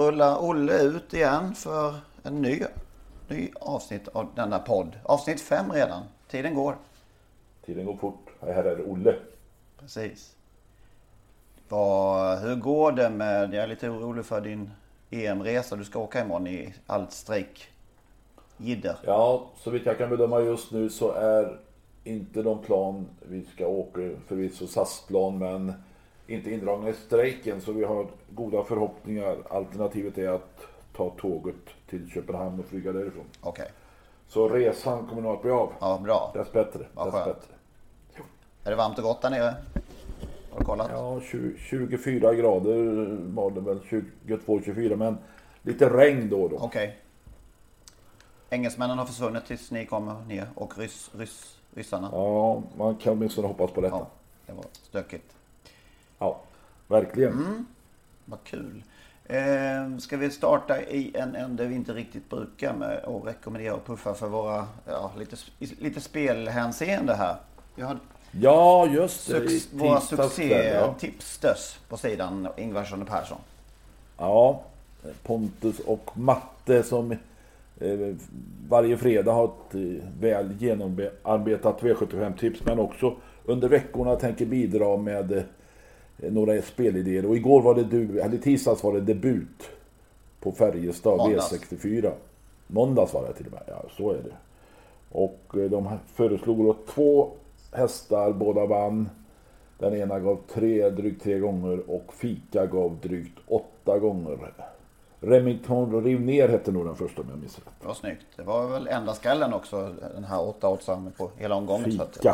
Rullar Olle ut igen för en ny, ny avsnitt av denna podd. Avsnitt fem redan. Tiden går. Tiden går fort. Här är det Olle. Precis. Vad, hur går det med, jag är lite orolig för din EM-resa. Du ska åka imorgon i allt strejk. Jidder. Ja, så vitt jag kan bedöma just nu så är inte de plan vi ska åka förvisso SAS-plan men inte indragna i strejken så vi har goda förhoppningar. Alternativet är att ta tåget till Köpenhamn och flyga därifrån. Okej. Så resan kommer nog att bli av. Ja, bra. Dess bättre. Vad Dess skönt. bättre. Är det varmt och gott där nere? Har du kollat? Ja, 20, 24 grader var det väl. 22-24 men lite regn då och då. Okej. Engelsmännen har försvunnit tills ni kommer ner och ryss, ryss, ryssarna. Ja, man kan åtminstone hoppas på detta. Ja, det var stökigt. Ja, verkligen. Mm. Vad kul. Eh, ska vi starta i en ände vi inte riktigt brukar med att rekommendera och puffa för våra ja, lite, lite spelhänseende här. Vi har Ja, just det. sux, I våra kväll, ja. på sidan Ingvarsson och Persson. Ja, Pontus och Matte som eh, varje fredag har ett eh, väl genomarbetat V75-tips men också under veckorna tänker bidra med eh, några spelidéer. Och igår var det du, eller tisdags var det debut på Färjestad Måndags. V64. Måndags var det till och med, ja så är det. Och eh, de föreslog då två hästar, båda vann. Den ena gav tre, drygt tre gånger och Fika gav drygt åtta gånger. Remington Riv ner hette nog den första om jag minns rätt. Det var snyggt. Det var väl enda skallen också, den här 8 oddsan på hela omgången. Så att,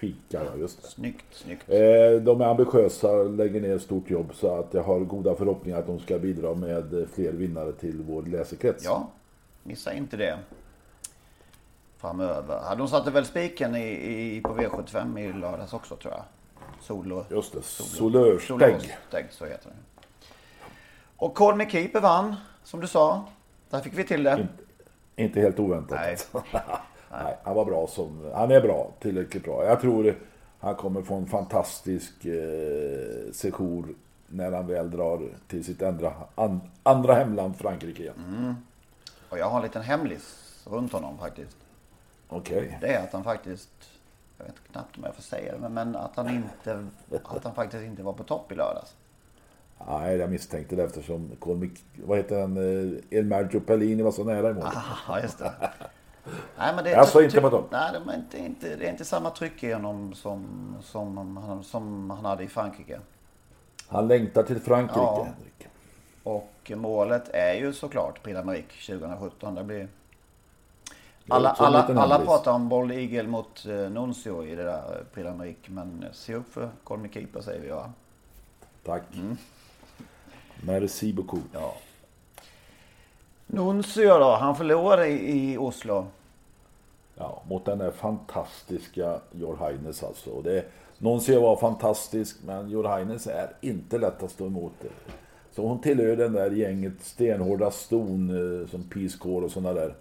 Fika. Ja just det. Snyggt, snyggt. Eh, De är ambitiösa, lägger ner stort jobb så att jag har goda förhoppningar att de ska bidra med fler vinnare till vår läsekrets. Ja, missa inte det. Framöver. Ja, de satte väl spiken i, i, på V75 i lördags också tror jag. Sol och... Just det, Sol- Solörsteg. Solörsteg, så heter det. Och Call Me Keeper vann, som du sa. Där fick vi till det. Inte, inte helt oväntat. Nej. Nej, han var bra som, han är bra, tillräckligt bra. Jag tror han kommer få en fantastisk eh, sejour när han väl drar till sitt andra, an, andra hemland Frankrike igen. Mm. Och jag har en liten hemlis runt honom faktiskt. Okej. Det är att han faktiskt, jag vet knappt om jag får säga det, men- att han inte, att han faktiskt inte var på topp i lördags. Nej, jag misstänkte det eftersom vad heter han, eh, Elmergio Pellini var så nära i mål. Ja, just det. Nej, men det, Alltså, inte på topp? Nej, det är inte, inte, det är inte samma tryck i honom som, som, han, som han hade i Frankrike. Han längtar till Frankrike, Ja. Henrik. Och målet är ju såklart Prix d'Amérique 2017. Det blir... är Alla, alla, alla pratar om Bold Eagle mot eh, Nuncio i det där Prix d'Amérique. Men se upp för Call Me Keeper säger vi va? Tack. Merci beaucoup. Mm. Ja. Nuncio då, han förlorade i, i Oslo. Ja, mot den där fantastiska Jor Heines alltså. Och det, någon säger var fantastisk, men Jor Heines är inte lätt att stå emot. Det. Så hon tillhör den där gänget stenhårda ston eh, som Peace Corps och sådana där.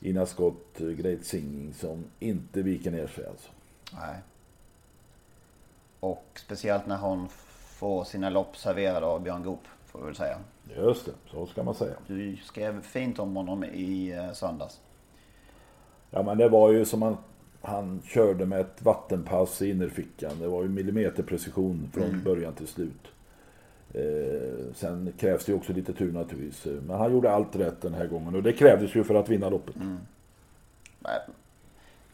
Ina Scott, eh, Great Singing, som inte viker ner sig alltså. Nej. Och speciellt när hon får sina lopp serverade av Björn Goop, får vi väl säga. Just det, så ska man säga. Du skrev fint om honom i eh, söndags. Ja men det var ju som han, han körde med ett vattenpass i innerfickan. Det var ju millimeterprecision från början till slut. Eh, sen krävs det ju också lite tur naturligtvis. Men han gjorde allt rätt den här gången och det krävdes ju för att vinna loppet. Nej,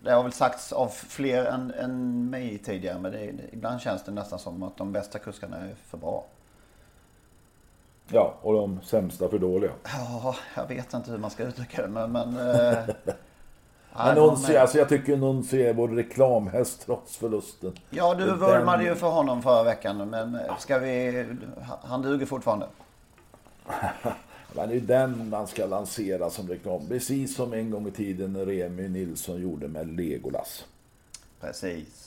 det har väl sagts av fler än, än mig tidigare. Men det, ibland känns det nästan som att de bästa kuskarna är för bra. Ja, och de sämsta för dåliga. Ja, jag vet inte hur man ska uttrycka det. Men, men, eh, men Nunzi, alltså jag tycker Nunzi är vår reklamhäst trots förlusten. Ja, du vurmade ju för honom förra veckan. Men ska vi... Han duger fortfarande. Men det är den man ska lansera som reklam. Precis som en gång i tiden Remy Nilsson gjorde med Legolas. Precis.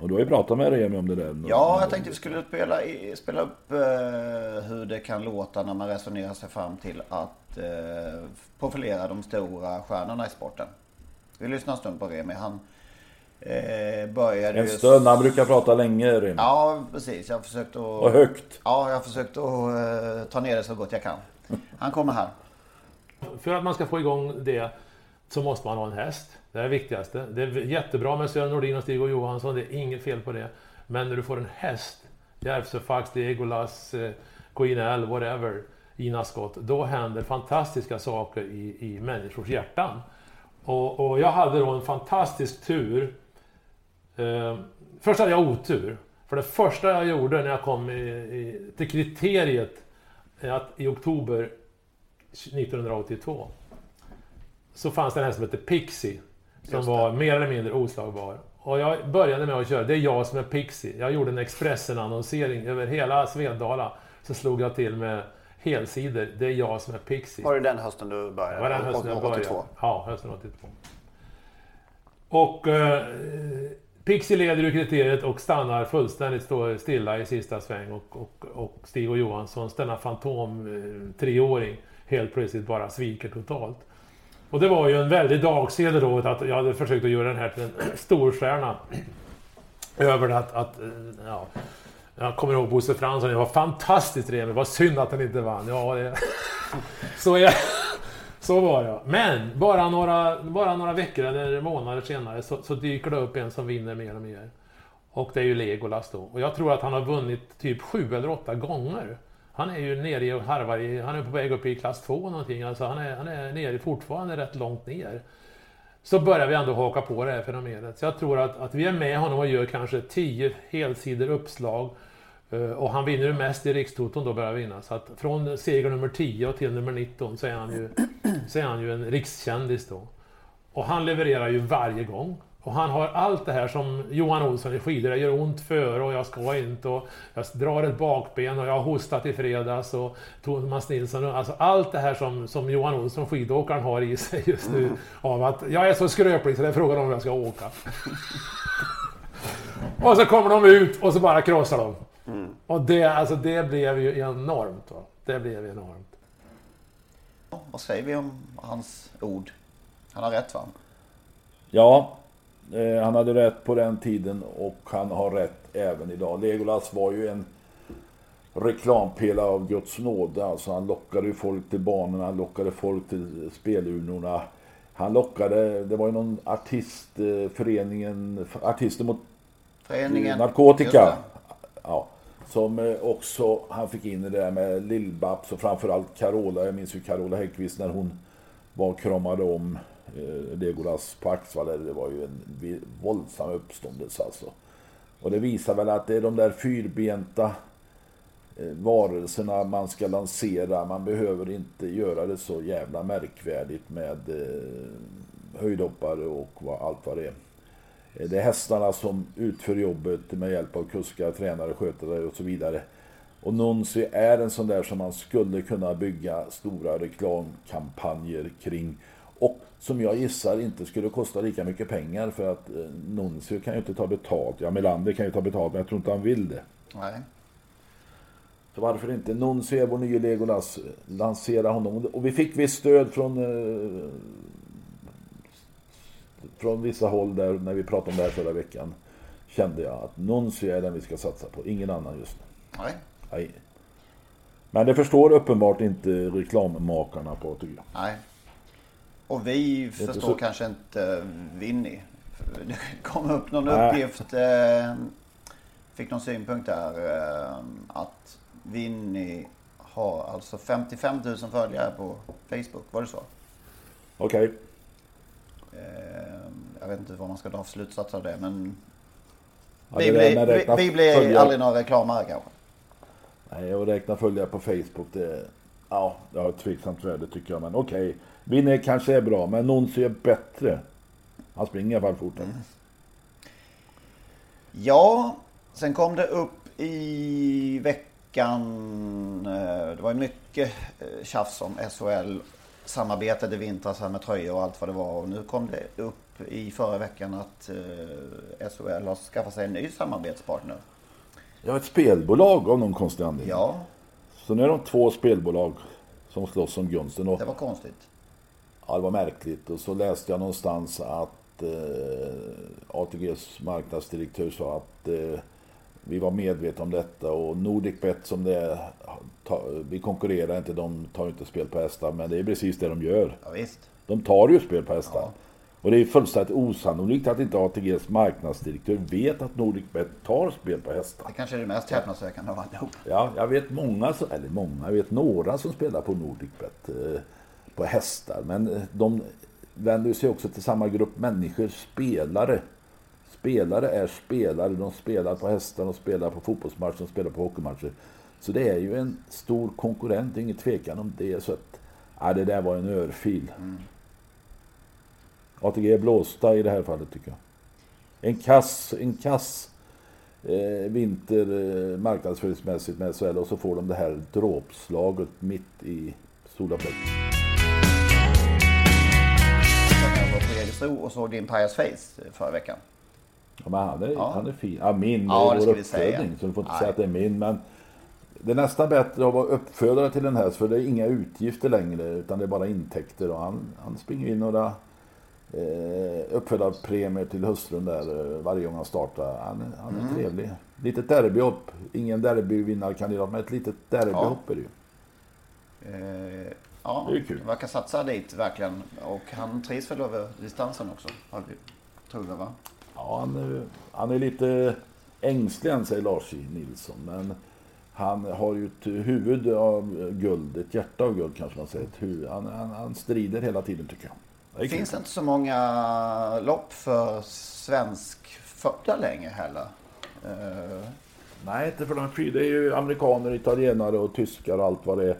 Och du har ju pratat med Remy om det där. Ja, jag tänkte vi skulle spela, spela upp uh, hur det kan låta när man resonerar sig fram till att uh, profilera de stora stjärnorna i sporten. Vi lyssnar en stund på Remy. Han uh, började En stund, han brukar prata länge Remy. Ja, precis. Jag har försökt att... Och högt. Ja, jag har försökt att ta ner det så gott jag kan. Han kommer här. För att man ska få igång det så måste man ha en häst. Det är det viktigaste. Det är jättebra med Sören Nordin och Stig och Johansson, det är inget fel på det. Men när du får en häst, Järvsöfax, Legolas, Queen L, whatever, Ina Scott, då händer fantastiska saker i, i människors hjärtan. Och, och jag hade då en fantastisk tur. Eh, först hade jag otur. För det första jag gjorde när jag kom i, i, till kriteriet att i oktober 1982 så fanns det en häst som hette Pixie. Som var mer eller mindre oslagbar. Och jag började med att köra, det är jag som är Pixie. Jag gjorde en Expressen-annonsering över hela Svedala. Så slog jag till med helsidor, det är jag som är Pixie. Var det den hösten du började? Det var den hösten jag började. 82? Ja, hösten 82. Och eh, Pixie leder ur kriteriet och stannar fullständigt stilla i sista sväng. Och, och, och Stig och Johansson, denna fantom eh, helt plötsligt bara sviker totalt. Och det var ju en väldig dagsede då att jag hade försökt att göra den här till en storstjärna. Över att, att eh, ja, jag kommer ihåg Bosse Fransson, det var fantastiskt trevligt, vad synd att han inte vann. Ja, det, så, jag, så var jag. Men bara några, bara några veckor eller månader senare så, så, dyker det upp en som vinner mer och mer. Och det är ju Legolas då. Och jag tror att han har vunnit typ sju eller åtta gånger. Han är ju nere och harvar i, han är på väg upp i klass 2 någonting. Alltså han är, han är nere fortfarande rätt långt ner. Så börjar vi ändå haka på det här fenomenet. Så jag tror att, att vi är med honom och gör kanske 10 helsidor uppslag. Eh, och han vinner ju mest i Rikstoton då börjar vinna. Så att från seger nummer 10 till nummer 19 så är han ju, så är han ju en rikskändis då. Och han levererar ju varje gång. Och han har allt det här som Johan Olsson i skidor, det gör ont före och jag ska inte och jag drar ett bakben och jag har hostat i fredags och Thomas Nilsson, alltså allt det här som, som Johan Olsson, skidåkaren, har i sig just nu av att jag är så skröplig så det är frågan om jag ska åka. och så kommer de ut och så bara krossar de. Mm. Och det, alltså det blev ju enormt. Va? Det blev enormt. Vad säger vi om hans ord? Han har rätt va? Ja, Eh, han hade rätt på den tiden och han har rätt även idag. Legolas var ju en reklampelare av Guds nåde. Alltså han lockade ju folk till banorna, han lockade folk till spelurnorna. Han lockade, det var ju någon artistföreningen, artister mot Föreningen. narkotika. Ja, som eh, också, han fick in det där med Lill-Babs och framförallt Carola. Jag minns ju Carola Häggkvist när hon var kramade om eh, Eh, Legolas på Axvall. Det var ju en våldsam uppståndelse alltså. Och det visar väl att det är de där fyrbenta eh, varelserna man ska lansera. Man behöver inte göra det så jävla märkvärdigt med eh, höjdhoppare och allt vad det är. Det är hästarna som utför jobbet med hjälp av kuskar, tränare, skötare och så vidare. Och Nunzi är en sån där som man skulle kunna bygga stora reklamkampanjer kring. Och som jag gissar inte skulle kosta lika mycket pengar för att eh, Nuncio kan ju inte ta betalt. Ja, Melander kan ju ta betalt men jag tror inte han vill det. Nej. Så varför inte? Nuncio är vår nya Legolas. Lansera honom. Och vi fick visst stöd från eh, från vissa håll där när vi pratade om det här förra veckan. Kände jag att Nuncio är den vi ska satsa på. Ingen annan just nu. Nej. Nej. Men det förstår uppenbart inte reklammakarna på tycker jag. Nej. Och vi förstår så... kanske inte Winnie. Det kom upp någon Nej. uppgift, eh, fick någon synpunkt där, eh, att Winnie har alltså 55 000 följare på Facebook. Var det så? Okej. Okay. Eh, jag vet inte vad man ska dra för slutsats av det men Ja, vi, det där blir, vi, vi blir följare- aldrig några reklamare kanske. Nej, och räkna följare på Facebook, det, ja, det har ett tveksamt värde tycker jag. Men okej, vinner kanske är bra, men någon ser bättre. Han springer i alla fall fortare. Ja, sen kom det upp i veckan. eh, Det var mycket eh, tjafs om SHL samarbetet i vintras här med tröjor och allt vad det var. Och nu kom det upp i förra veckan att eh, SHL har skaffat sig en ny samarbetspartner. Har ett spelbolag av någon konstig anledning. Ja, Så nu är de två spelbolag som slåss om gunsten. Och, det var konstigt. Ja, det var märkligt. Och så läste jag någonstans att eh, ATGs marknadsdirektör sa att eh, vi var medvetna om detta och Nordicbet som det är, ta, vi konkurrerar inte, de tar inte spel på hästar, men det är precis det de gör. Ja, visst. De tar ju spel på hästar. Ja. Och det är fullständigt osannolikt att inte ATGs marknadsdirektör vet att Nordicbet tar spel på hästar. Det kanske är det mest häpnadsväckande av alltihop. Ja, jag vet många, eller många, jag vet några som spelar på Nordicbet eh, på hästar. Men de vänder sig också till samma grupp människor, spelare. Spelare är spelare, de spelar på hästar, de spelar på fotbollsmatcher, de spelar på hockeymatcher. Så det är ju en stor konkurrent, ingen tvekan om det. Så att, ja, det där var en örfil. ATG är blåsta i det här fallet tycker jag. En kass, en kass eh, vinter eh, marknadsföringsmässigt med SHL och så får de det här dråpslaget mitt i stora Jägersro och såg din Pius Face eh, förra veckan. Ja, men han, är, Ja. han är fin. Ja, min Ja, är det vår vi säga. uppfödning så du får inte Nej. säga att det är min. Men det är nästan bättre att vara uppfödare till en häst för det är inga utgifter längre utan det är bara intäkter. Och han, han springer in några eh, uppfödarpremier till hustrun där eh, varje gång han startar. Han, är- han är Mm. trevlig. Litet derbyhopp. Ingen derbyvinnarkandidat men ett litet derbyhopp är det ju. Eh, ja, Det är kul. verkar satsa dit verkligen. Och han trivs väl över distansen också. Tror jag va? Ja, han, är- han är lite ängslig än, säger Lars. Nilsson. Men han har ju ett huvud av guld, ett hjärta av guld kanske man säger. Han, han, han strider hela tiden tycker jag. Det. Finns det inte så många lopp för svenskfödda längre heller? Eh, Nej, inte för de. Det är ju amerikaner, italienare och tyskar och allt vad det är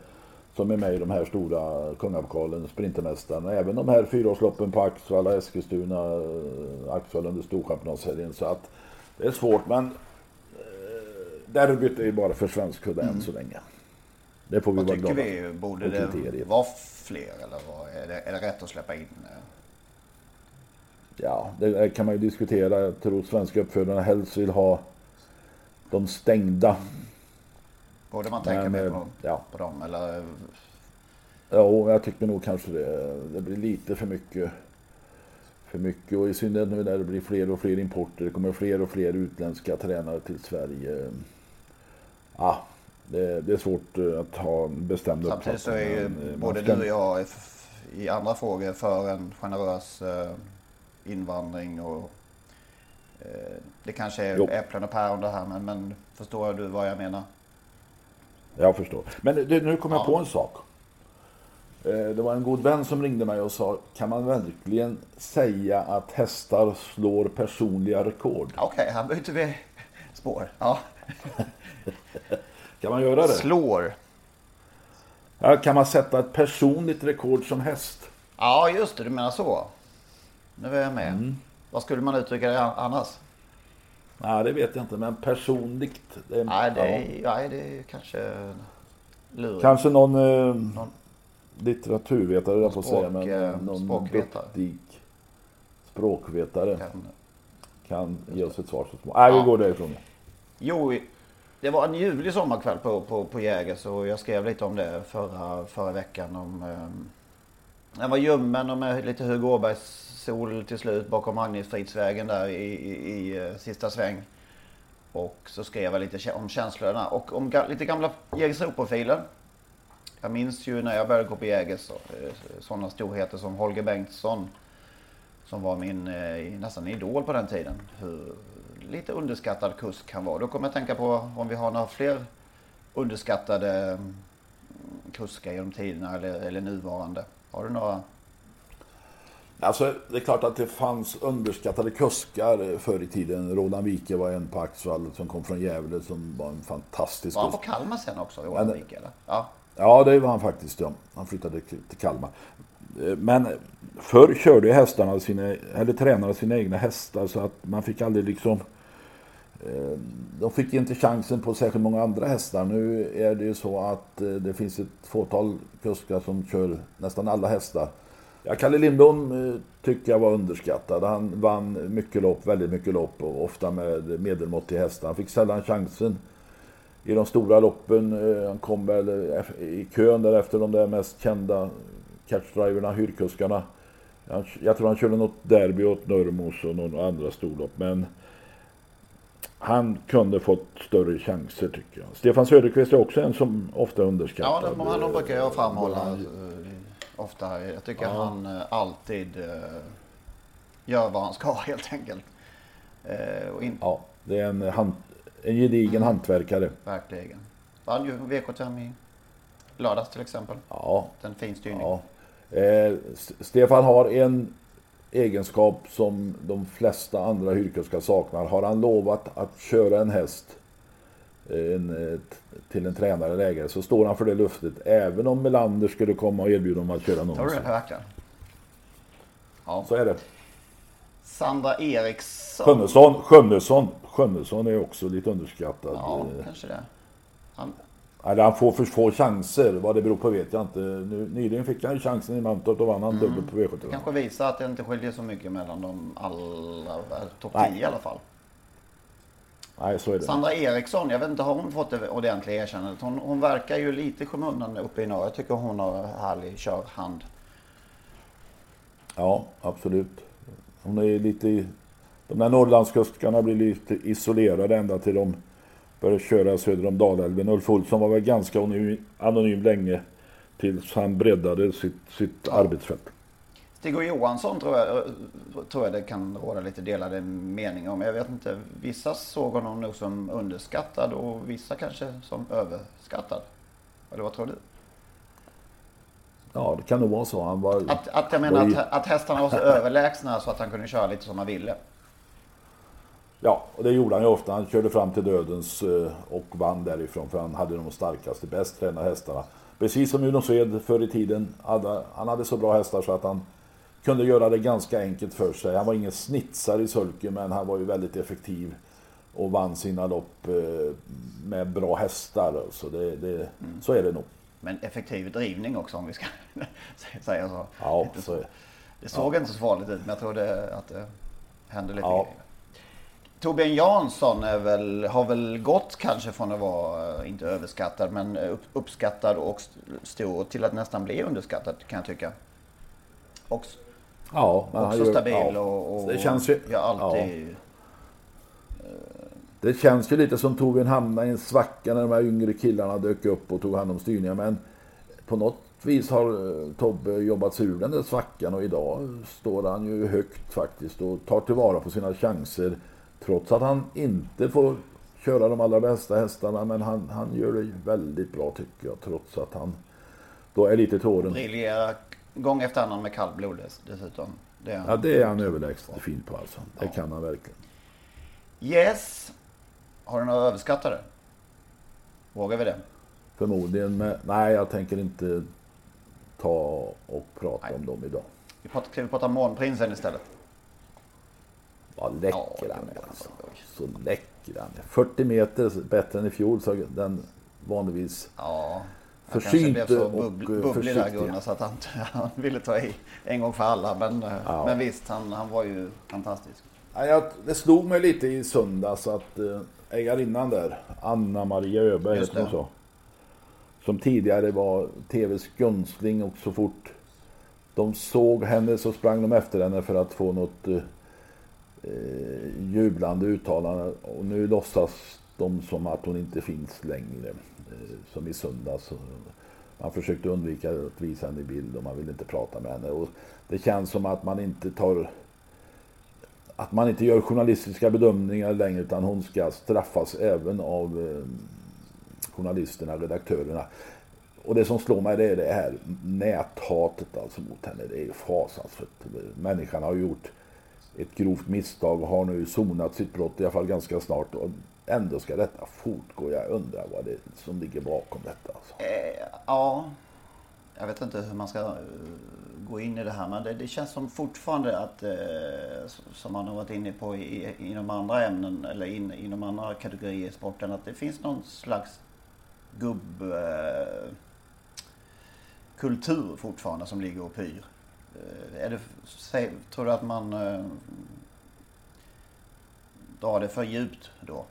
som är med i de här stora kungapokalen, Sprintermästaren. Även de här fyraårsloppen på Axvalla, Eskilstuna, eh, Axvalla under Storchampionatserien. Så att det är svårt, men eh, derbyt är ju bara för svenskfödda än så länge. Det får vi vad vara tycker glada vi? för. Borde det kriteriet. vara fler eller vad? Är, det, är det rätt att släppa in? eh? Ja, det kan man ju diskutera. Jag tror svenska uppfödarna helst vill ha de stängda. Borde man tänka mer på, dem- ja. på dem? Eller Ja, jag tycker nog kanske det. Det blir lite för mycket. För mycket och i synnerhet nu när det blir fler och fler importer. Det kommer fler och fler utländska tränare till Sverige. Ja, det, det är svårt eh, att ha en bestämd samtidigt så är ju eh, både du och jag i andra frågor för en generös eh, invandring och det kanske är Jo. äpplen och päron det här men, men förstår du vad jag menar? Jag förstår. Men du, nu kom jag Ja. på en sak. Eh, Det var en god vän som ringde mig och sa, kan man verkligen säga att hästar slår personliga rekord? Okej, här byter vi spår. Ja. Kan man göra det? Slår. Ja, kan man sätta ett personligt rekord som häst? Ja, just det, du menar så. Nu är jag med. Mm. Vad skulle man uttrycka det annars? Nej, det vet jag inte, men personligt. Det är, Nej, det ja. är, nej, det är kanske lurigt. Kanske någon eh, litteraturvetare, jag på säga, men eh, någon språkvetare. duktig språkvetare Kan- kan ge oss ett svar så småningom. Nej, vi Ja. går därifrån. Jo, det var en ljuvlig sommarkväll på, på, på Jägers och jag skrev lite om det förra, förra veckan. Om, um, den var ljummen och med lite Hugo Åbergs sol till slut bakom Magnusfridsvägen där i, i, i eh, sista sväng. Och så skrev jag lite om känslorna och om ga, lite gamla Jägersro-profiler. Jag minns ju när jag började gå på Jägers eh, sådana storheter som Holger Bengtsson. Som var min eh, nästan idol på den tiden. Hur lite underskattad kusk han var. Då kommer jag tänka på om vi har några fler underskattade mm, kuskar genom tiderna eller, eller nuvarande. Har du några? Alltså, det är klart att det fanns underskattade kuskar förr i tiden. Roland Wike var en på Axvall som kom från Gävle som var en fantastisk Var han på Kalmar sen också, Roland Wike? Eller? Ja. Ja, det var han faktiskt. Ja. Han flyttade till Kalmar. Eh, Men förr körde ju hästarna sina, eller tränade sina egna hästar så att man fick aldrig liksom eh, de fick inte chansen på särskilt många andra hästar. Nu är det ju så att eh, det finns ett fåtal kuskar som kör nästan alla hästar. Ja, Kalle Lindblom eh, tycker jag var underskattad. Han vann mycket lopp, väldigt mycket lopp och ofta med medelmåttiga hästar. Han fick sällan chansen i de stora loppen. Eh, Han kom väl eh, i kön där efter de där mest kända catchdriverna, hyrkuskarna. Jag tror han körde något derby åt Nörmos och några andra storlopp. Men han kunde fått större chanser tycker jag. Stefan Söderqvist är också en som ofta är Ja, det, han brukar jag framhålla ofta. Jag tycker han eh, alltid eh, gör vad han ska helt enkelt. Eh, och in, Ja, det är en, han, en gedigen hantverkare. Verkligen. Vann ju V75 i lördags till exempel. Ja, En fin styrning. Ja. Eh, Stefan har en egenskap som de flesta andra hyrkuskar saknar. Har han lovat att köra en häst en, eh, till en tränare eller ägare så står han för det löftet. Även om Melander skulle komma och erbjuda honom att köra Tror du det verkligen? Ja. Så är det. Sandra Eriksson. Sjunnesson, Sjunnesson, Sjunnesson är också lite underskattad. Ja, Eh, kanske det. Han, Eller han får för få chanser. Vad det beror på vet jag inte. Nu, nyligen fick han ju chansen i Mantorp. Då vann han dubbelt på V75. kanske visar att det inte skiljer så mycket mellan de alla, eh, topp Nej. 10 i alla fall. Nej, så är det. Sandra Eriksson, jag vet inte, har hon fått det ordentliga erkännandet? Hon, hon verkar ju lite i skymundan uppe i norr. Jag tycker hon har härlig körhand. Ja, absolut. Hon är lite... i- De där Norrlandskuskarna blir lite isolerade ända till de börjar köra söder om Dalälven. Ulf Olsson var väl ganska anonym, anonym länge tills han breddade sitt, sitt arbetsfält. Stig Johansson tror jag, tror jag det kan råda lite delade meningar om. Jag vet inte, vissa såg honom nog som underskattad och vissa kanske som överskattad. Eller vad tror du? Ja, det kan nog vara så. Han var... Att, att jag menar ju- att, att hästarna var så överlägsna så att han kunde köra lite som han ville. Ja, och det gjorde han ju ofta. Han körde fram till dödens eh, och vann därifrån för han hade de starkaste, bäst tränade hästarna. Precis som Uno Sved förr i tiden. Hade, han hade så bra hästar så att han kunde göra det ganska enkelt för sig. Han var ingen snitsare i sulke men han var ju väldigt effektiv och vann sina lopp eh, med bra hästar. Så, det, det, så är det nog. Men effektiv drivning också om vi ska säga så. Ja, så det. Såg inte så farligt ut men jag tror det, att det hände lite Ja. grejer. Torbjörn Jansson är väl, har väl gått kanske från att vara, eh, inte överskattad, men eh, upp, uppskattad och st- stor till att nästan bli underskattad kan jag tycka. Och Ja, men också gör- stabil ja. och, och Det känns ju- gör alltid... Det känns ju lite som Torbjörn hamnade i en svacka när de här yngre killarna dök upp och tog hand om styrningen. Men på något vis har eh, Tobbe jobbat sig ur den där svackan och idag står han ju högt faktiskt och tar tillvara på sina chanser. Trots att han inte får köra de allra bästa hästarna. Men han, han gör det väldigt bra tycker jag. Trots att han då är lite till åren. Briljerar gång efter annan med kallblod dess- dessutom. Det är han. Ja, det är han överlägset fin på alltså. Det kan han verkligen. Yes! Har du några överskattade? Vågar vi det? Förmodligen, men nej jag tänker inte ta och prata Nej. om dem idag. Vi pratar, ska vi prata Månprinsen istället? Vad Ja, läcker det han är alltså. bra. Så läcker han är. 40 meter bättre än i fjol så den vanligtvis Ja. Han kanske Försynt blev så och, bubbl- eh, bubblig där försiktig. Gunnar så att han, han ville ta i en gång för alla. Men, eh, Ja. men visst, han, han var ju fantastisk. Jag, det slog mig lite i söndags att äh, ägarinnan där, Anna-Maria Öberg Just heter hon så. Som tidigare var TVs gunstling och så fort de såg henne så sprang de efter henne för att få något eh, eh, jublande uttalande. Och nu låtsas de som att hon inte finns längre. Eh, som i söndags. Man försökte undvika att visa henne i bild och man ville inte prata med henne. Och det känns som att man inte tar att man inte gör journalistiska bedömningar längre utan hon ska straffas även av eh, journalisterna, redaktörerna. och det som slår mig det är det här näthatet alltså mot henne. Det är fasansfullt. Människan har gjort ett grovt misstag och har nu sonat sitt brott i alla fall ganska snart. Och ändå ska detta fortgå. Jag undrar vad det är som ligger bakom detta. Alltså. Eh, ja, jag vet inte hur man ska eh, gå in i det här men det, det känns som fortfarande att, eh, som man har varit inne på i, inom andra ämnen eller in, inom andra kategorier i sporten, att det finns någon slags gubbkultur Eh, fortfarande som ligger och pyr. Eh, är det, tror du att man eh, drar det för djupt då?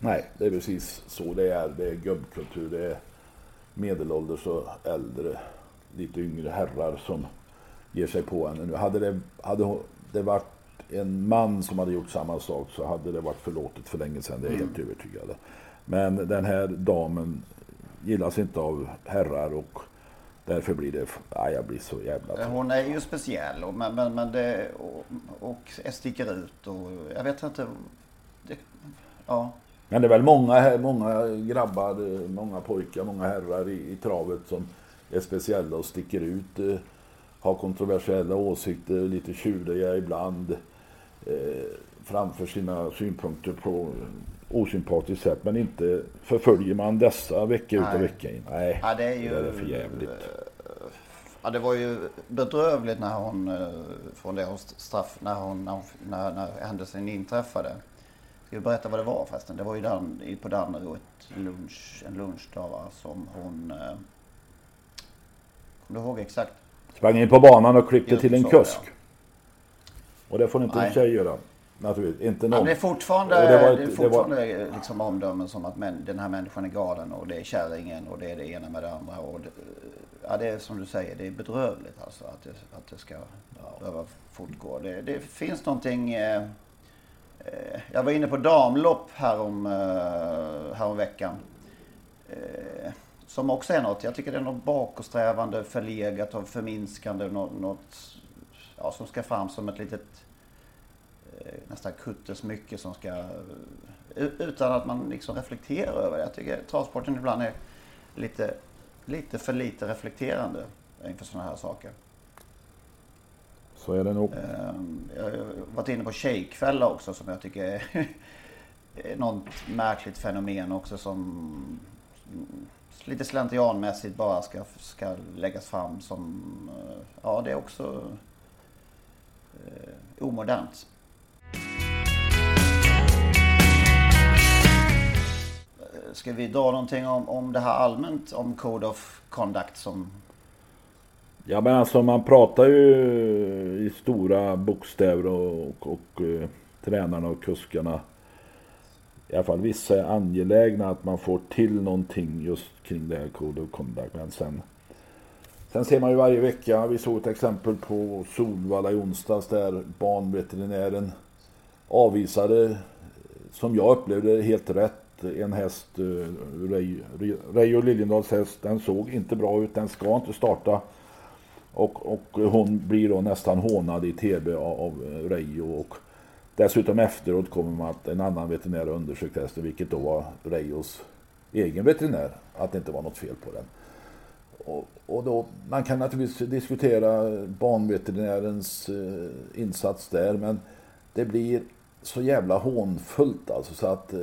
Nej, det är precis så det är. Det är gubbkultur. Det är medelålders och äldre, lite yngre herrar som ger sig på henne. Nu hade det, hade det varit en man som hade gjort samma sak så hade det varit förlåtet för länge sedan. Det är jag mm. helt övertygad Men den här damen gillas inte av herrar och därför blir det... Ja, jag blir så jävla... Trött. Hon är ju speciell och, men, men, men det, och, och sticker ut och jag vet inte... Det, ja. Men det är väl många, många grabbar, många pojkar, många herrar i, i travet som är speciella och sticker ut. Eh, har kontroversiella åsikter, lite tjuriga ibland. Eh, framför sina synpunkter på osympatiskt sätt. Men inte förföljer man dessa vecka ut och vecka in. Nej, ja, det är ju... Det är för jävligt. Ja, det var ju bedrövligt när hon, eh, från det straff, när, hon, när, när, när händelsen inträffade. Ska vi berätta vad det var förresten? Det var ju Dan, på Danderyd, lunch, en lunchdag va, som hon... Eh, kommer du ihåg exakt? Sprang in på banan och klippte till en kusk. Ja. Och det får inte en tjej göra. Naturligtvis. Inte någon. Ja, det är fortfarande, det var ett, det är fortfarande det var... liksom omdömen som att män, den här människan är galen och det är kärringen och det är det ena med det andra. Och det, ja, det är som du säger, det är bedrövligt alltså att det, att det ska ja. behöva fortgå. Det, det finns någonting... Eh, eh, Eh, jag var inne på damlopp härom, eh, härom veckan. Eh, som också är något, jag tycker det är något bakåtsträvande, förlegat och förminskande. Något, något ja, som ska fram som ett litet nästan kuttesmycke som ska... Utan att man liksom reflekterar över det. Jag tycker travsporten ibland är lite, lite för lite reflekterande inför sådana här saker. Så är det nog. Ehm, jag har varit inne på tjejkvällar också som jag tycker är något märkligt fenomen också som lite slentrianmässigt bara ska, ska läggas fram som... Eh, ja, det är också eh, omodernt. Eh, ska vi dra någonting om, om det här allmänt om Code of Conduct som... Ja men alltså man pratar ju i stora bokstäver och, och, och eh, tränarna och kuskarna i alla fall vissa är angelägna att man får till någonting just kring det här Code of Conduct. Men sen, sen ser man ju varje vecka, vi såg ett exempel på Solvalla i onsdags där banveterinären avvisade, som jag upplevde helt rätt, en häst, eh, Reijo Liljendals häst, den såg inte bra ut, den ska inte starta. Och, och hon blir då nästan hånad i tv av, av Reijo. Och dessutom efteråt kommer man att en annan veterinär undersökt hästen, vilket då var Reijos egen veterinär, att det inte var något fel på den. Och, och då, man kan naturligtvis diskutera banveterinärens eh, insats där, men det blir så jävla hånfullt alltså så att eh,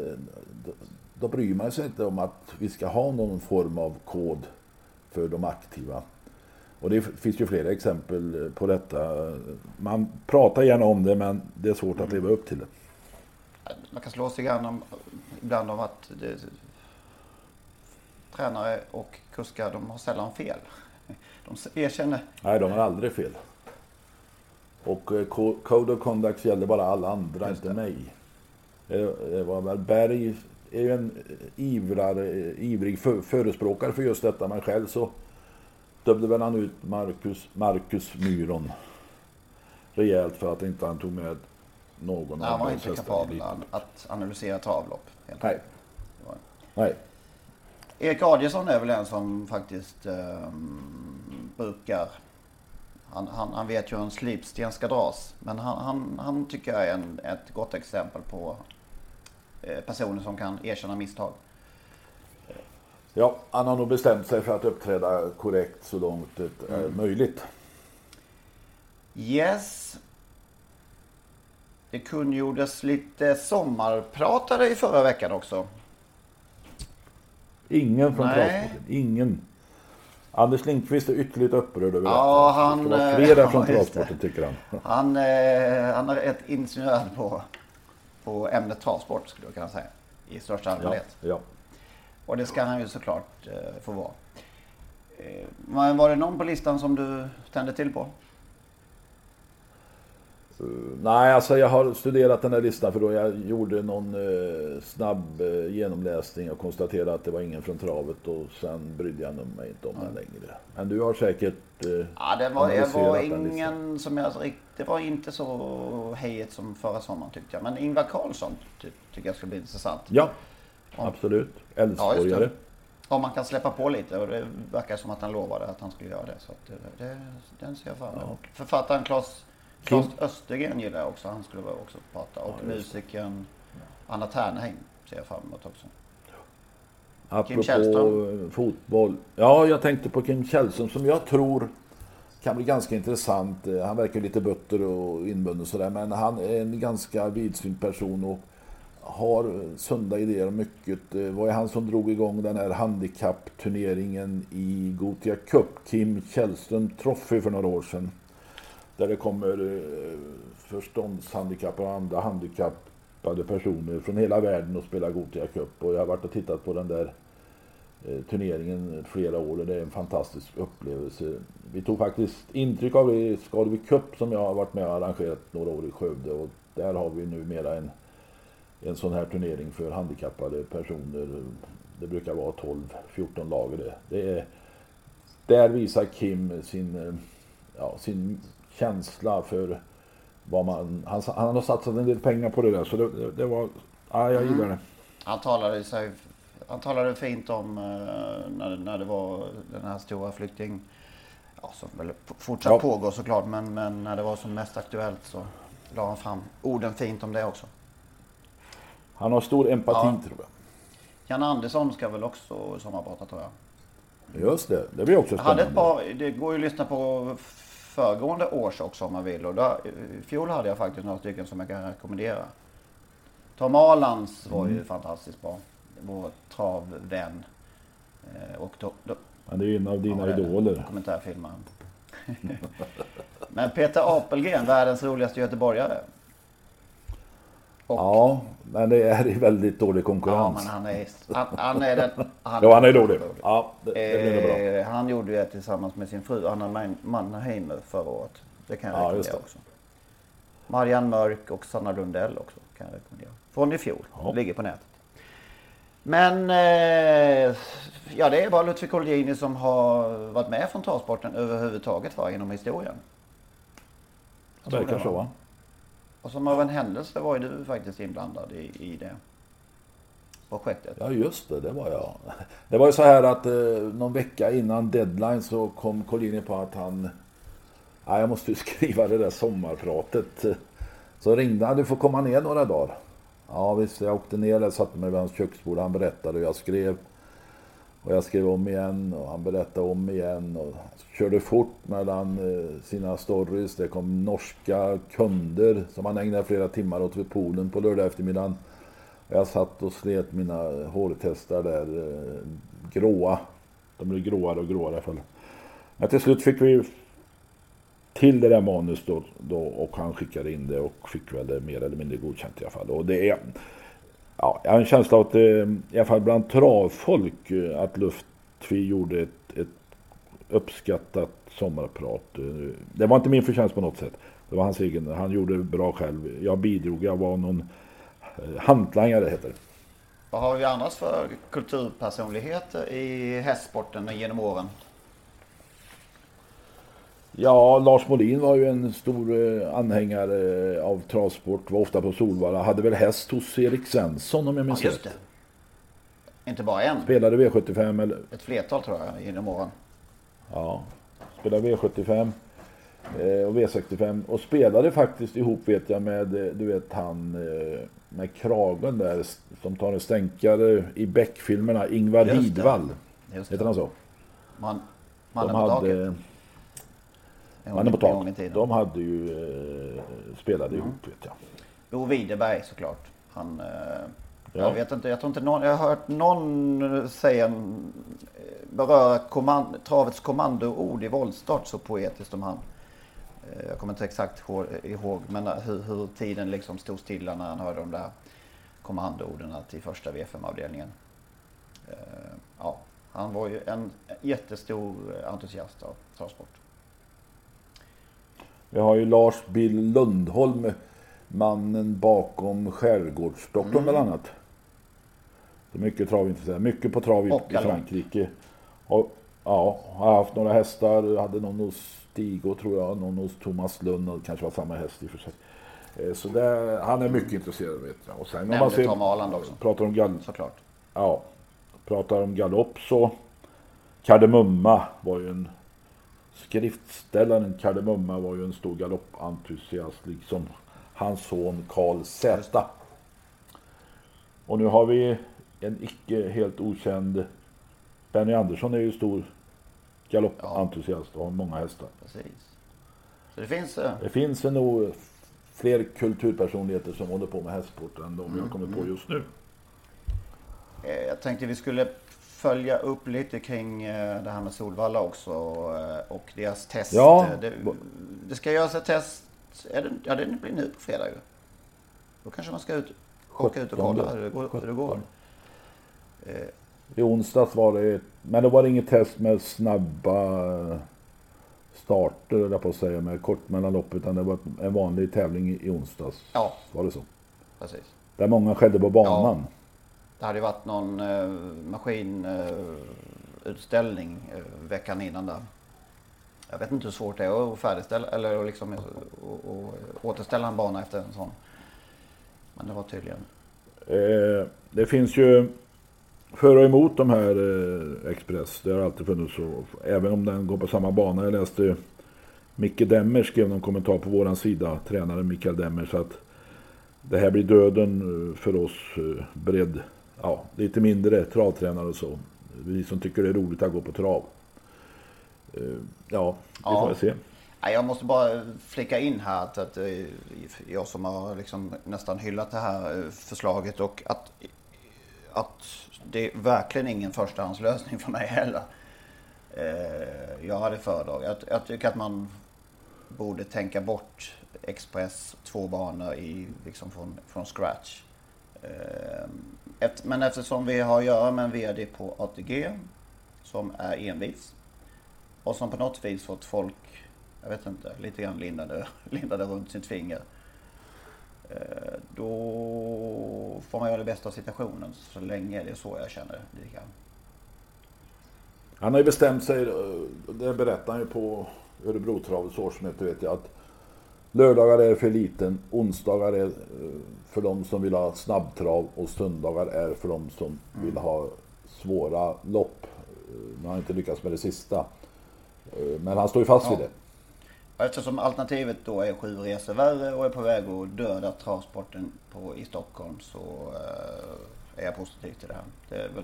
då, då bryr man sig inte om att vi ska ha någon form av kod för de aktiva. Och det finns ju flera exempel på detta. Man pratar gärna om det men det är svårt att leva upp till det. Man kan slå sig grann om, ibland om att det, tränare och kuskar de har sällan fel. De erkänner... Nej, de har aldrig fel. Och eh, Code of Conduct gäller bara alla andra, inte mig. Det var väl Berg är ju en ivrar, ivrig förespråkare för just detta, men själv så dömde väl han ut Marcus, Marcus Myron rejält för att inte han tog med någon Nej, Han var inte kapabel att analysera travlopp. Nej. Nej. Erik Adielsson är väl en som faktiskt eh, brukar han, han, han, vet ju hur en slipsten ska dras. Men han, han, han tycker jag är en, ett gott exempel på eh, personer som kan erkänna misstag. Ja, han har nog bestämt sig för att uppträda korrekt så långt det är Mm. möjligt. Yes. Det kungjordes lite sommarpratare i förra veckan också. Ingen från travsporten. Ingen. Anders Lindqvist är ytterligt upprörd över Ja, detta. han, Det ska vara eh, flera ja, från travsporten tycker han. Han, eh, han är rätt insinuerad på, på ämnet travsport skulle jag kunna säga. I största Ja, allmänhet. ja. Och det ska han ju såklart eh, få vara. Eh, men var det någon på listan som du tände till på? Nej, alltså jag har studerat den här listan för då jag gjorde någon eh, snabb eh, genomläsning och konstaterade att det var ingen från travet och sen brydde jag mig inte om den längre. Men du har säkert eh, Ja, det var, det var ingen som jag Det var inte så hejet som förra sommaren tyckte jag. Men Ingvar Carlsson ty, tycker jag ska bli intressant. Ja, absolut. Älvsborgare. det. Om man kan släppa på lite och det verkar som att han lovade att han skulle göra det. Så det, det, den ser jag fram emot. Författaren Claes, Claes Östergren gillar jag också. Han skulle också prata. Och musikern Anna Ternheim ser jag fram emot också. Apropå Källström. fotboll. Ja, jag tänkte på Kim Källström som jag tror kan bli ganska intressant. Eh, Han verkar lite butter och inbunden och sådär. Men han är en ganska vidsynt person och har sunda idéer om mycket. Eh, det Var är han som drog igång den här handikappturneringen i Gotia Cup? Kim Källström Trophy för några år sedan. Där det kommer eh, förståndshandikappade och andra handikappade personer från hela världen och spelar Gotia Cup. Och jag har varit och tittat på den där eh, turneringen flera år och det är en fantastisk upplevelse. Vi tog faktiskt intryck av det i Skadevik Cup som jag har varit med och arrangerat några år i Skövde och där har vi numera en, en sån här turnering för handikappade personer. Det brukar vara 12-14 lag det. det är, där visar Kim sin, ja, sin känsla för vad man... Han, han har satsat en del pengar på det där så det, det, var... Ja, jag gillar det. Han talade, sig, han talade fint om eh, när, när det var den här stora flykting... Ja, som väl fortsatt Ja. pågår såklart. Men, men när det var som mest aktuellt så la han fram orden fint om det också. Han har stor empati Ja. tror jag. Jan Andersson ska väl också sommarprata tror jag. Just det, det blir också Jag hade spännande. ett par, det går ju att lyssna på föregående års också om man vill. Och där, I fjol hade jag faktiskt några stycken som jag kan rekommendera. Tom Alands var Mm. ju fantastiskt bra. Vår travvän. Eh, Och då, då, Men det är ju en av dina idoler. Dokumentärfilmaren. Men Peter Apelgren, världens roligaste göteborgare. Och, Ja, men det är väldigt dålig ja, konkurrens. men han är, han, han är den... Han, Ja, han är dålig. Ja, det, det. Eh, han gjorde det tillsammans med sin fru Anna Man- Mannheimer förra året. Det kan jag Ja, rekommendera det. också. Marianne Mörk och Sanna Lundell också kan jag rekommendera. Från i fjol. Ja. Ligger på nätet. Men eh, ja, det är bara Ludvig Colgjini som har varit med från travsporten överhuvudtaget va, inom historien. Jag tror Verkar det så var. Och som av en händelse var ju du faktiskt inblandad i, i det projektet. Ja just det, det var jag. Det var ju så här att eh, någon vecka innan deadline så kom Collini på att han... Nej, jag måste ju skriva det där sommarpratet. Så ringde han, du får komma ner några dagar. Ja visst, jag åkte ner där, satte mig vid hans köksbord, han berättade och jag skrev. Och jag skrev om igen och han berättade om igen och körde fort mellan eh, sina stories. Det kom norska kunder som han ägnade flera timmar åt vid poolen på lördag eftermiddagen. Jag satt och slet mina hårtestar där, eh, gråa. De blev gråare och gråare i alla fall. Men till slut fick vi till det där manus då, då och han skickade in det och fick väl det mer eller mindre godkänt i alla fall. Och det är, ja, jag har en känsla av att eh, i alla fall bland travfolk eh, att Luftfi gjorde ett, ett uppskattat sommarprat. Eh, det var inte min förtjänst på något sätt. Det var hans egen. Han gjorde det bra själv. Jag bidrog. Jag var någon hantlangare heter det. Vad har vi annars för kulturpersonligheter i hästsporten genom åren? Ja, Lars Molin var ju en stor eh, anhängare av travsport. Var ofta på Solvalla. Hade väl häst hos Erik Svensson om jag Ja, minns just det. rätt. Inte bara en, Spelade V75 eller ett flertal tror jag genom åren. Ja, spelade V75 eh, och V65 och spelade faktiskt ihop vet jag med, eh, du vet han eh, med kragen där, som tar en stänkare i Beck-filmerna, Ingvar Just. Just Heter han så? Man, De mannen på taket. Mannen på taket. De hade ju eh, spelat Mm. ihop vet jag. Bo Widerberg såklart. Han, eh, Ja. Jag vet inte, jag tror inte någon, jag har hört någon säga, en- beröra kommand, travets kommandoord i voltstart så poetiskt som han. Eh, Jag kommer inte exakt ihåg, men hur, hur tiden liksom stod stilla när han hörde de där kommandoorden till första V5-avdelningen. Eh, Ja, han var ju en jättestor entusiast av travsport. Vi har ju Lars Bill Lundholm, mannen bakom Skärgårdsdoktorn Mm. bland annat. Så mycket travintresserad, mycket på trav i, i. Frankrike. Och, ja, har haft några hästar, hade någon hos Stigo tror jag, någon hos Thomas Lund och kanske var samma häst i och för sig. Eh, Så det, han är mycket intresserad vet jag. Och sen om man Nämnde ser, Tom Arland också. pratar om gall, Såklart. ja, pratar om galopp så Kardemumma var ju en skriftställaren Kardemumma var ju en stor galoppentusiast liksom hans son Karl Z. Och nu har vi en icke helt okänd Benny Andersson är ju stor galoppentusiast och har många hästar. Precis. Så det finns... eh, Det finns nog fler kulturpersonligheter som håller på med hästsport än de Mm, jag kommer på just nu. Eh, Jag tänkte vi skulle följa upp lite kring eh, det här med Solvalla också eh, och deras test. Ja. Eh, Det, det ska göras ett test. Är det, ja, det blir nu på fredag ju. Då kanske man ska ut, åka ut och kolla hur det går. Hur det går. I onsdags var det, men det var inget test med snabba starter, eller på att säga, med kort mellanlopp, utan det var en vanlig tävling i- onsdags. Ja. Var det så? Precis. Där många skedde på banan. Det hade ju varit någon eh, maskinutställning eh, veckan innan där. Jag vet inte hur svårt det är att färdigställa eller att liksom, eh, återställa en bana efter en sån. Men det var tydligen. Eh, det finns ju för och emot de här eh, Express. Det har alltid funnits så. Även om den går på samma bana. Jag läste Micke Demmer skrev någon kommentar på våran sida. Tränaren Mikael Demmer. Så att det här blir döden eh, för oss eh, bredd. Ja, lite mindre travtränare och så. Vi som tycker det är roligt att gå på trav. Eh, ja, vi Ja. får väl se. Jag måste bara flika in här att, att eh, jag som har liksom nästan hyllat det här eh, förslaget och att, att det är verkligen ingen förstahandslösning för mig heller. Jag hade föredragit. Jag, jag tycker att man borde tänka bort Express två banor i, liksom från, från scratch. Efter, men eftersom vi har att göra med en VD på ATG som är envis och som på något vis fått folk, jag vet inte, lite grann lindade, lindade runt sitt finger. Eh, då får man göra det bästa av situationen så länge det är så jag känner lite grann. Han har ju bestämt sig, eh, det berättar han ju på Örebrotravets årsmöte vet jag, att lördagar är för liten, onsdagar är eh, för de som vill ha snabbtrav och söndagar är för de som vill ha svåra lopp. Eh, Man har inte lyckats med det sista. Eh, Men han står ju fast vid Ja. det. Och eftersom alternativet då är sju resor värre och är på väg att döda travsporten på, i Stockholm så är jag positiv till det här. Det är väl...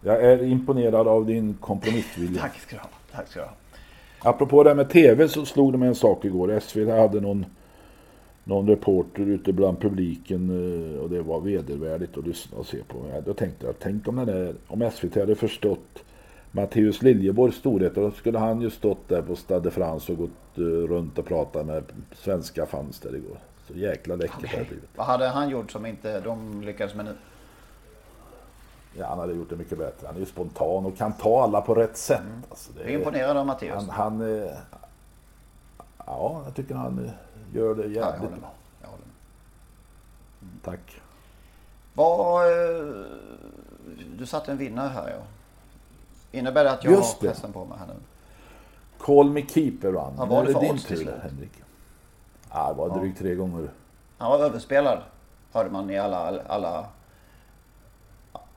Jag är imponerad av din kompromissvilja. Tack ska du ha. Tack ska du ha. Apropå det här med TV så slog det mig en sak igår. SVT hade någon, någon reporter ute bland publiken eh, och det var vedervärdigt att lyssna och se på. Ja, Då tänkte jag, tänk om, den där, om SVT hade förstått Matteus Liljeborgs storhet. Då skulle han ju stått där på Stade France och gått eh, runt och pratat med svenska fans där igår. Så jäkla läckert har det blivit. Vad hade han gjort som inte de lyckades med nu? Ja, han hade gjort det mycket bättre. Han är ju spontan och kan ta alla på rätt sätt. Alltså, det Jag är imponerad av Matteus. Han, han eh, ja, jag tycker han eh, gör det Ja, jag jävligt håller med. bra. Jag håller med. Tack. Vad, eh, du satte en vinnare här ja. Innebär det att jag Just har pressen på mig här nu? Call me keeper vann. Vad var det för odds till slut? Henrik. Ja, det var drygt tre gånger. Han var överspelad. Hörde man i alla... alla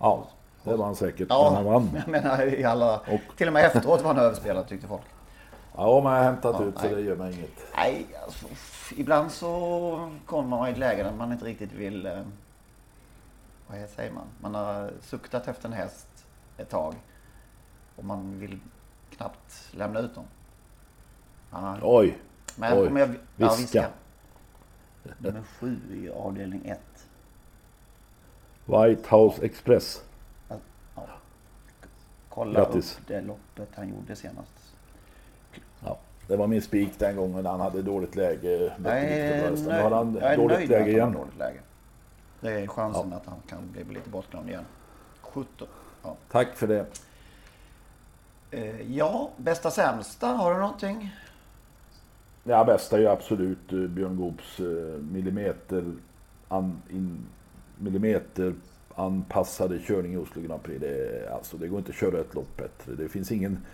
Ja, det var han säkert. ja, Men han vann. jag menar i alla... Och- Till och med efteråt var han överspelad tyckte folk. Ja, man har hämtat Ja, ut så nej. det gör mig inget. Nej, alltså, ibland så kommer man i ett läge där man inte riktigt vill... Eh, vad säger man? Man har suktat efter en häst ett tag. Och man vill knappt lämna ut dem. Ja, Oj, men oj. jag... Ja, Viska. viska. Nummer sju i avdelning ett. White House Express. Ja. Kolla Grattis. upp det loppet han gjorde senast. Ja, det var min spik den gången han hade dåligt läge. Jag är, Nu nöjd, har han jag är dåligt nöjd med att han har dåligt läge. Det är chansen att han kan bli lite bortglömd igen. 17. Ja. Tack för det. Eh, ja, bästa sämsta, har du någonting? Ja, bästa är ju absolut eh, Björn Goops eh, millimeter, an, in, millimeter anpassade körning i Oslo Grand Prix. Det, alltså, det går inte att köra ett lopp bättre. Det finns ingen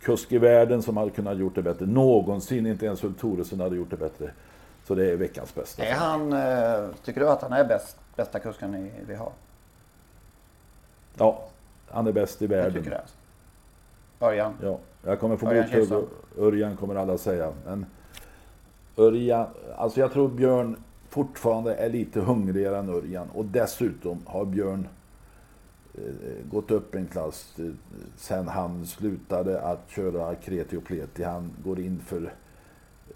kusk i världen som hade kunnat gjort det bättre. Någonsin, inte ens Ulf Thoresen hade gjort det bättre. Så det är veckans bästa. Är han, eh, tycker du att han är bäst, bästa kusken vi har? Ja, han är bäst i Jag världen. tycker det. Örjan? Ja, jag kommer få mothugg. Örjan kommer alla säga. Men Örjan, alltså jag tror Björn fortfarande är lite hungrigare än Örjan. Och dessutom har Björn eh, gått upp en klass eh, sen han slutade att köra kreti och pleti. Han går in för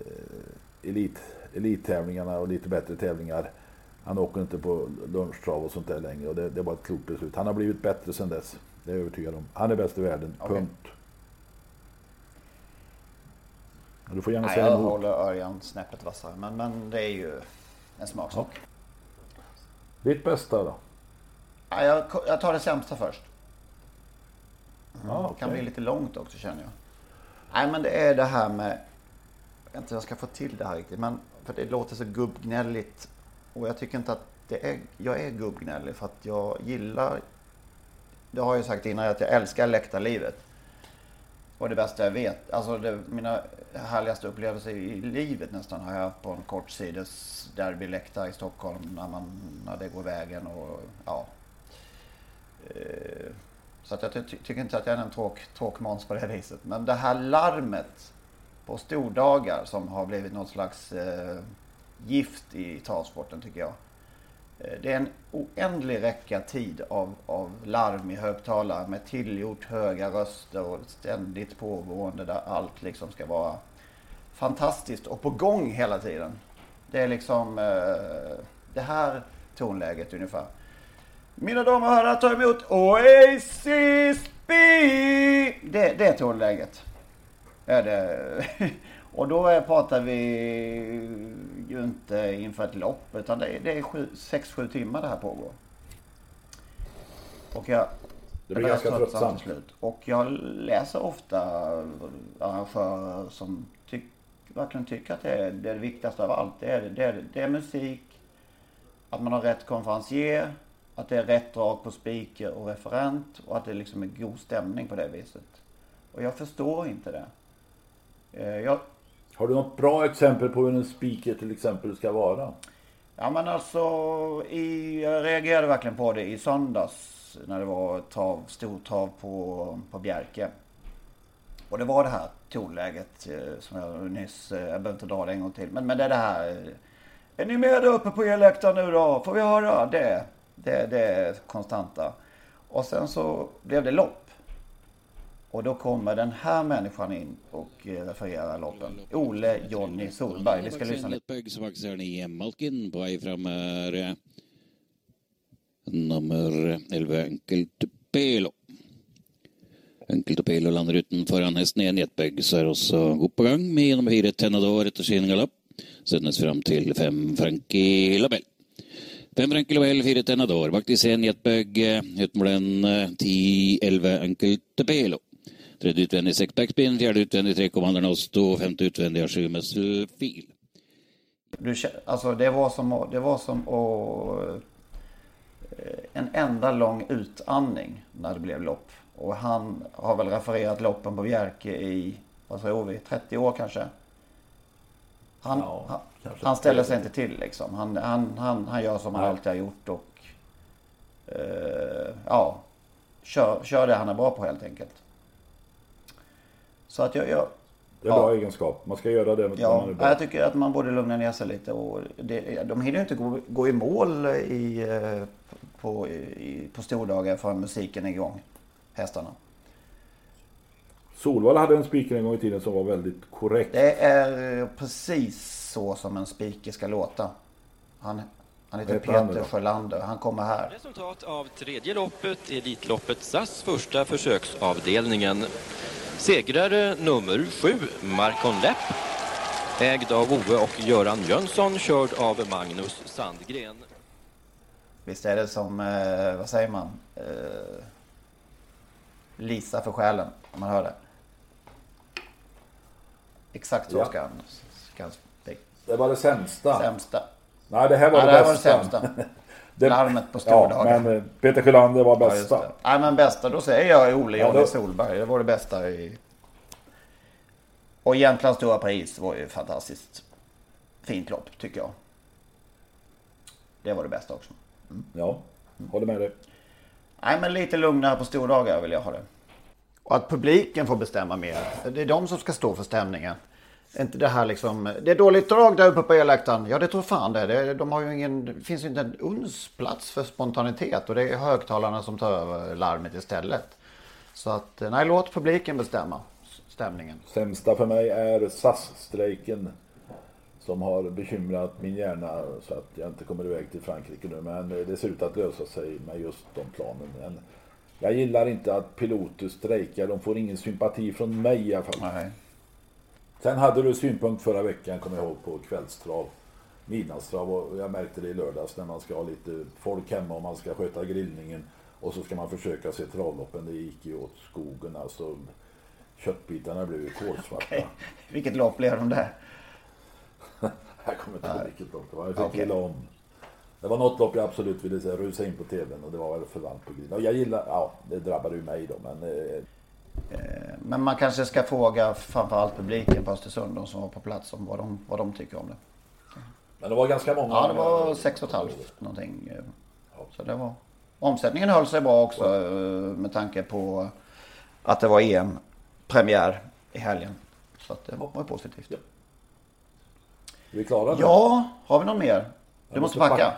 eh, elit, elittävlingarna och lite bättre tävlingar. Han åker inte på lunchtrav och sånt där längre och det, det var ett klokt beslut. Han har blivit bättre sen dess. Det är jag övertygad om. Han är bäst i världen. Okej. Punkt. Du får gärna Nej, säga jag emot. håller Örjan snäppet vassare. Men, men det är ju en smaksak. Ditt bästa då? Nej, jag, jag tar det sämsta först. Ja, Det kan bli lite långt också känner jag. Nej men det är det här med... Jag vet inte hur jag ska få till det här riktigt. Men för det låter så gubbgnälligt. Och jag tycker inte att det är... Jag är gubbgnällig för att jag gillar... Det har jag ju sagt innan att jag älskar läktarlivet. Och det bästa jag vet. Alltså det, mina härligaste upplevelser i livet nästan har jag haft på en kortsides derbyläktare i Stockholm. När, man, när det går vägen och ja. Eh, så att jag ty- tycker inte att jag är en tråk, tråkmåns på det viset. Men det här larmet på stordagar som har blivit något slags eh, gift i travsporten tycker jag. Eh, det är en oändlig räcka tid av, av larm i högtalare med tillgjort höga röster och ständigt pågående där allt liksom ska vara fantastiskt och på gång hela tiden. Det är liksom eh, det här tonläget ungefär. Mina damer och herrar, ta emot Oasis B! Det, det tonläget. Är det. Och då pratar vi ju inte inför ett lopp, utan det är, det är 6-7 timmar det här pågår. Och jag, Det blir ganska tröttsamt. slut. Och jag läser ofta arrangörer som tyck, verkligen tycker att det är det, är det viktigaste av allt. Det är, det, är, det är musik, att man har rätt konferencier, att det är rätt drag på speaker och referent och att det liksom är god stämning på det viset. Och jag förstår inte det. Eh, Jag, har du något bra exempel på hur en speaker till exempel ska vara? ja men alltså, i, jag reagerade verkligen på det i söndags när det var trav, stortrav på, på Bjerke. Och det var det här tonläget eh, som jag nyss, eh, jag behöver inte dra det en gång till. Men, men det är det här. Eh, är ni med där uppe på elläktaren nu då? Får vi höra? Det, det, det är konstanta. Och sen så blev det lopp. Och då kommer den här människan in och eh, refererar loppen. Ole Jonny Solberg. Vi ska lyssna lite. Bøgg i Malkin på väg fram är nummer 11 Enkelt Pelo. Enkelt Pelo lander uten han hesten i en jetbøgg, så er også god på gang med nummer fire Tenador etter sin galopp. Sendes fram til fem Frankie Labelle. Fem Frankie Labelle, fire Tenador. Bak til sen jetbøgg utmålen 10-11 Enkelt Pelo. Tredje utvendig seks backspin, fjerde utvendig tre Commander Nosto, femte utvendig av sju Muscle Feel. Du, alltså det var som, att- det var som att, eh, en enda lång utandning när det blev lopp. Och han har väl refererat loppen på Bjerke i, vad tror vi, 30 år kanske? Han, Ja, han, kanske. han ställer sig inte till liksom. Han, han, han, han gör som han alltid har gjort och eh, ja, kör, kör det han är bra på helt enkelt. Så att jag, jag Det är en bra egenskap. Man ska göra det Ja, man är bra. jag tycker att man borde lugna ner sig lite. Och det, de hinner ju inte gå, gå i mål i, eh, på, i, på stordagar förrän musiken är igång. Hästarna. Solvalla hade en speaker en gång i tiden som var väldigt korrekt. Det är precis så som en speaker ska låta. Han, han heter heter han Peter då? Sjölander. Han kommer här. Resultat av tredje loppet, Elitloppet SAS första försöksavdelningen. Segrare nummer sju, Marcon Lepp. Ägd av Ove och Göran Jönsson, körd av Magnus Sandgren. Visst är det som, eh, vad säger man? Eh, Lisa för själen, om man hör det. Exakt så Ja. ska han, ska han. Det var det sämsta. Sämsta. Nej, det här var Ja, det det här var det bästa. sämsta. Det- Larmet på Ja, stordagar. men eh, Peter Sjölander var Ja, bästa. det. Nej men bästa, då säger jag Ole Ja, då- Solberg. Det var det bästa i... Och Jämtlands stora pris var ju fantastiskt fint lopp tycker jag. Det var det bästa också. Ja, håller med dig. Nej men lite lugnare på stordagar vill jag ha det. Och att publiken får bestämma mer. Det är de som ska stå för stämningen. Inte det här liksom, det är dåligt drag där uppe på elläktaren. Ja det tror fan det. det de har ju ingen, det finns ju inte en uns plats för spontanitet. Och det är högtalarna som tar över larmet istället. Så att, nej låt publiken bestämma stämningen. Sämsta för mig är SAS-strejken. Som har bekymrat min hjärna så att jag inte kommer iväg till Frankrike nu. Men det ser ut att lösa sig med just de planen. Men jag gillar inte att piloter strejkar. De får ingen sympati från mig i alla fall. Nej. Sen hade du synpunkt förra veckan, kommer jag ihåg, på kvällstrav. Midnattstrav och jag märkte det i lördags när man ska ha lite folk hemma och man ska sköta grillningen. Och så ska man försöka se travloppen. Det gick ju åt skogen alltså. Köttbitarna blev ju kolsvarta. Okej. Vilket lopp blev de där? Jag kommer inte ihåg vilket lopp det var. Jag fick gilla om. Det var något lopp jag absolut ville se, rusa in på tvn och det var väl för varmt på grillen. Och jag gillar, ja det drabbade ju mig då men Eh, Men man kanske ska fråga framförallt publiken på Östersund, de som var på plats, om vad de, vad de tycker om det. Men det var ganska många. Ja, det var sex och ett halvt någonting. eh, Så det var... Omsättningen höll sig bra också eh, med tanke på att det var EM-premiär i helgen. Så att det var positivt. Är vi klara? Ja, har vi någon mer? Du Jag måste packa.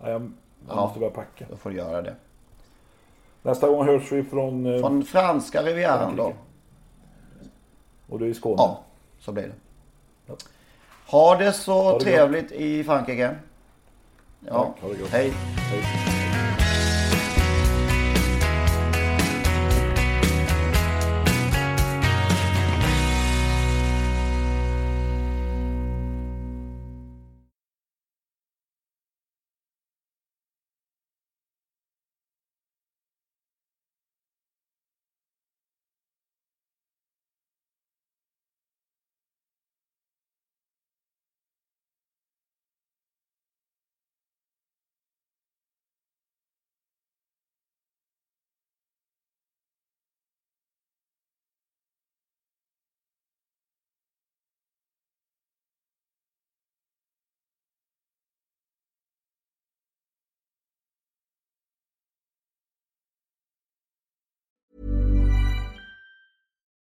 Ja, jag, jag Ja. måste börja packa. Då får du göra det. Nästa gång hörs vi från... eh, Från franska rivieran då. Och du är i Skåne. Ja, så blir det. Ha det så det trevligt i Frankrike. Ja, Tack, ha gott. hej.